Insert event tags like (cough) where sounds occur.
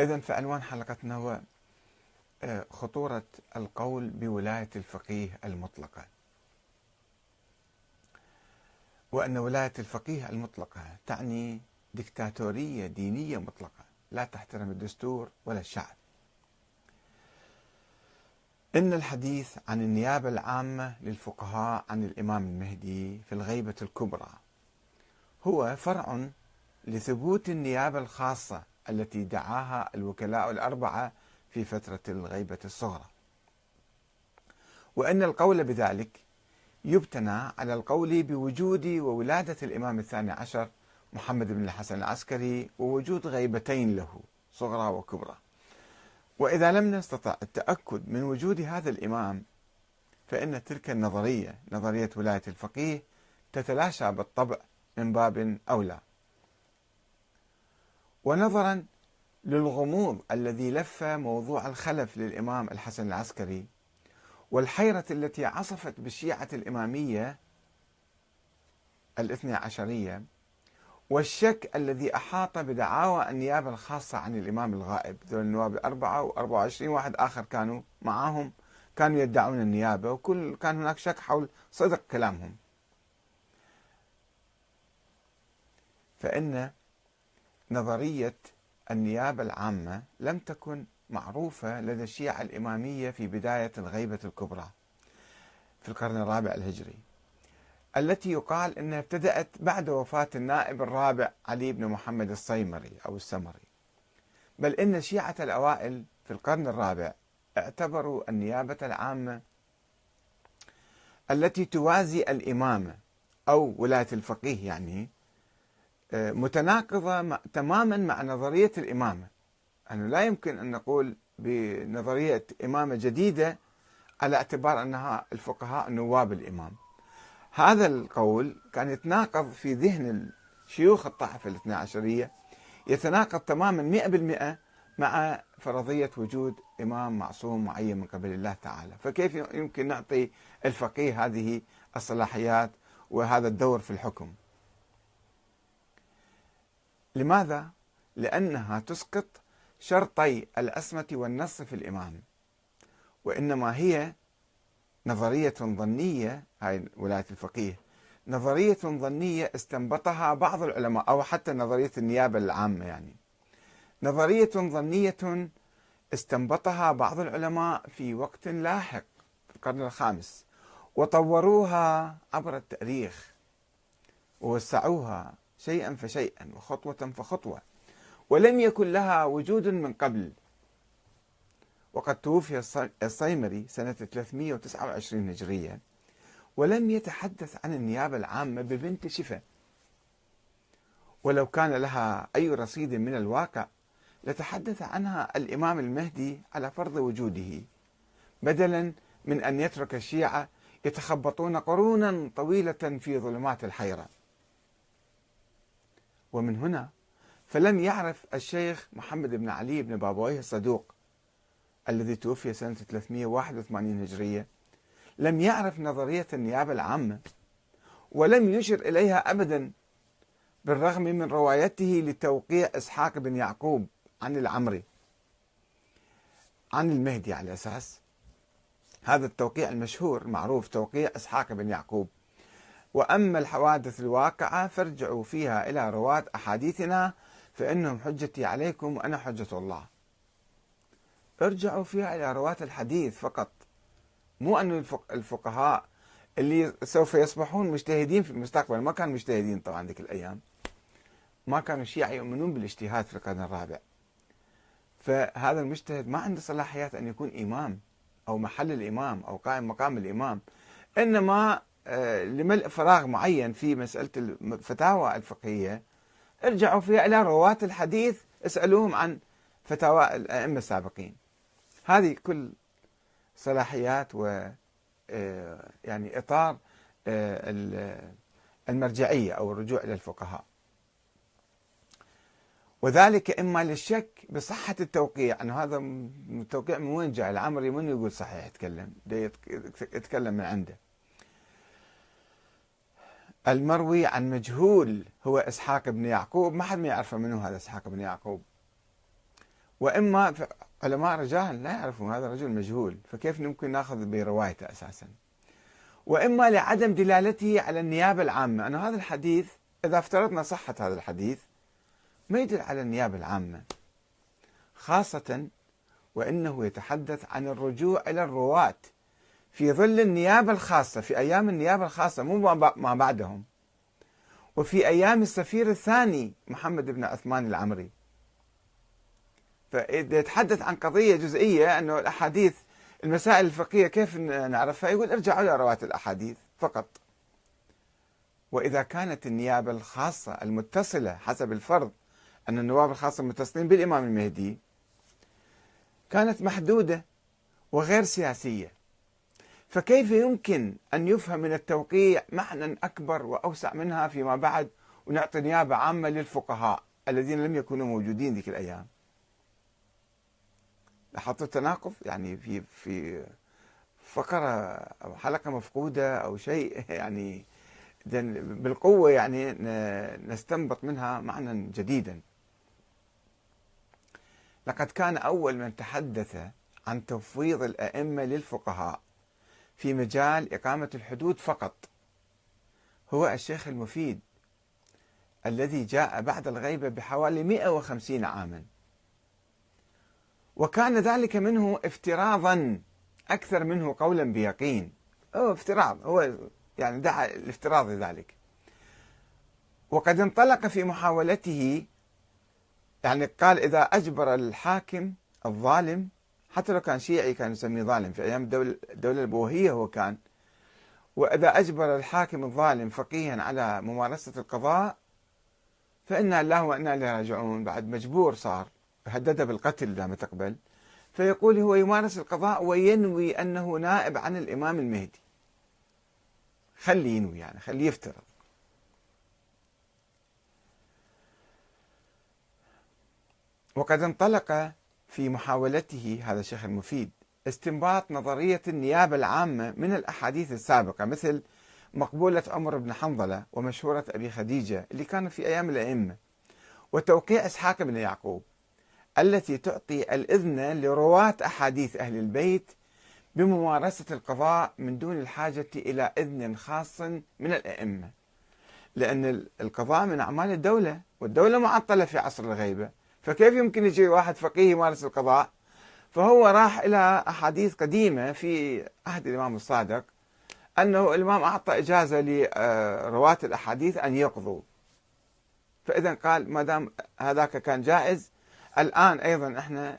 إذا فعنوان حلقتنا هو آه، خطورة القول بولاية الفقيه المطلقة. وأن ولاية الفقيه المطلقة تعني دكتاتورية دينية مطلقة لا تحترم الدستور ولا الشعب. إن الحديث عن النيابة العامة للفقهاء عن الإمام المهدي في الغيبة الكبرى هو فرع لثبوت النيابة الخاصة التي دعاها الوكلاء الأربعة في فترة الغيبة الصغرى. وأن القول بذلك يبتنى على القول بوجود وولادة الإمام الثاني عشر محمد بن الحسن العسكري ووجود غيبتين له صغرى وكبرى. وإذا لم نستطع التأكد من وجود هذا الإمام فإن تلك النظرية نظرية ولاية الفقيه تتلاشى بالطبع من باب أولى. ونظرا للغموض الذي لف موضوع الخلف للإمام الحسن العسكري والحيرة التي عصفت بالشيعة الإمامية الاثنى عشرية والشك الذي أحاط بدعاوى النيابة الخاصة عن الإمام الغائب. ذول النواب الأربعة و24 واحد آخر كانوا معاهم كانوا يدعون النيابة وكل كان هناك شك حول صدق كلامهم. فإن نظرية النيابة العامة لم تكن معروفة لدى الشيعة الإمامية في بداية الغيبة الكبرى في القرن الرابع الهجري التي يقال أنها ابتدأت بعد وفاة النائب الرابع علي بن محمد الصيمري أو السمري. بل إن الشيعة الأوائل في القرن الرابع اعتبروا النيابة العامة التي توازي الإمامة أو ولاية الفقيه يعني متناقضة تماما مع نظرية الإمامة. أنه لا يمكن أن نقول بنظرية إمامة جديدة على اعتبار أنها الفقهاء نواب الإمام. هذا القول كان يتناقض في ذهن شيوخ الطائفة الاثنى عشرية يتناقض تماما مئة بالمئة مع فرضية وجود إمام معصوم معين من قبل الله تعالى. فكيف يمكن نعطي الفقيه هذه الصلاحيات وهذا الدور في الحكم؟ لماذا؟ لأنها تسقط شرطي الأسمة والنص في الإمام وإنما هي نظرية ظنية هاي ولاية الفقيه نظرية ظنية استنبطها بعض العلماء أو حتى نظرية النيابة العامة يعني نظرية ظنية استنبطها بعض العلماء في وقت لاحق في القرن الخامس وطوروها عبر التاريخ ووسعوها شيئا فشيئا وخطوة فخطوة ولم يكن لها وجود من قبل. وقد توفي الصيمري سنة 329 هجرية ولم يتحدث عن النيابة العامة ببنت شفا. ولو كان لها أي رصيد من الواقع لتحدث عنها الإمام المهدي على فرض وجوده بدلا من أن يترك الشيعة يتخبطون قرونا طويلة في ظلمات الحيرة. ومن هنا فلم يعرف الشيخ محمد بن علي بن بابويه الصدوق الذي توفي سنة 381 هجرية. لم يعرف نظرية النيابة العامة ولم يشر إليها أبدا بالرغم من روايته لتوقيع إسحاق بن يعقوب عن العمري عن المهدي على أساس هذا التوقيع المشهور المعروف توقيع إسحاق بن يعقوب. وأما الحوادث الواقعة فارجعوا فيها إلى رواة أحاديثنا فإنهم حجتي عليكم وأنا حجة الله. ارجعوا فيها إلى رواة الحديث فقط. مو أن الفقهاء اللي سوف يصبحون مجتهدين في المستقبل ما كانوا مجتهدين طبعا ذيك الأيام. ما كانوا الشيعة يؤمنون بالاجتهاد في القرن الرابع. فهذا المجتهد ما عنده صلاحيات أن يكون إمام أو محل الإمام أو قائم مقام الإمام. إنما لملء فراغ معين في مسألة الفتاوى الفقهية. ارجعوا فيها إلى رواة الحديث اسألوهم عن فتاوى الأئمة السابقين. هذه كل صلاحيات و آه، يعني إطار آه، المرجعية أو الرجوع إلى الفقهاء. وذلك إما للشك بصحة التوقيع أنه هذا التوقيع من وين جاء؟ العمري من يقول صحيح؟ يتكلم يتكلم من عنده. المروي عن مجهول هو إسحاق بن يعقوب. ما حد ما يعرف منه هذا إسحاق بن يعقوب. وإما علماء رجال لا يعرفون هذا رجل مجهول فكيف ممكن نأخذ بروايته أساسا؟ وإما لعدم دلالته على النيابة العامة. أن هذا الحديث إذا افترضنا صحة هذا الحديث ما يدل على النيابة العامة. خاصة وإنه يتحدث عن الرجوع إلى الرواة. في ظل النيابة الخاصة في أيام النيابة الخاصة مو ما بعدهم. وفي أيام السفير الثاني محمد بن عثمان العمري. فإذا يتحدث عن قضية جزئية أنه الأحاديث المسائل الفقهية كيف نعرفها؟ يقول ارجعوا إلى رواة الأحاديث فقط. وإذا كانت النيابة الخاصة المتصلة حسب الفرض أن النواب الخاصة متصلين بالإمام المهدي كانت محدودة وغير سياسية. فكيف يمكن أن يفهم من التوقيع معنى أكبر وأوسع منها فيما بعد؟ ونعطي نيابة عامة للفقهاء الذين لم يكونوا موجودين ذيك الأيام. لاحظت التناقض؟ يعني في في فقرة أو حلقة مفقودة أو شيء (laughs) يعني بالقوة يعني نستنبط منها معنى جديدا. لقد كان أول من تحدث عن تفويض الأئمة للفقهاء في مجال إقامة الحدود فقط. هو الشيخ المفيد الذي جاء بعد الغيبة بحوالي 150 عاما. وكان ذلك منه افتراضا أكثر منه قولا بيقين. هو افتراض هو يعني دعا الافتراض ذلك وقد انطلق في محاولته يعني قال إذا أجبر الحاكم الظالم حتى لو كان شيعي كان يسميه ظالم في أيام الدولة, الدولة البوهية هو كان. وإذا أجبر الحاكم الظالم فقيها على ممارسة القضاء فإنا الله وإنا إليه راجعون. بعد مجبور صار هدده بالقتل إذا ما تقبل فيقول هو يمارس القضاء وينوي أنه نائب عن الإمام المهدي. خليه ينوي يعني خليه يفترض. وقد انطلق في محاولته هذا الشيخ المفيد استنباط نظرية النيابة العامة من الأحاديث السابقة مثل مقبولة عمر بن حنظلة ومشهورة أبي خديجة اللي كانت في أيام الأئمة وتوقيع إسحاق بن يعقوب التي تعطي الإذن لرواة أحاديث أهل البيت بممارسة القضاء من دون الحاجة إلى إذن خاص من الأئمة لأن القضاء من أعمال الدولة والدولة معطلة في عصر الغيبة فكيف يمكن يجي واحد فقيه يمارس القضاء؟ فهو راح إلى أحاديث قديمة في عهد الإمام الصادق أنه الإمام أعطى إجازة لرواة الأحاديث أن يقضوا. فإذا قال ما دام هذاك كان جائز الآن أيضا إحنا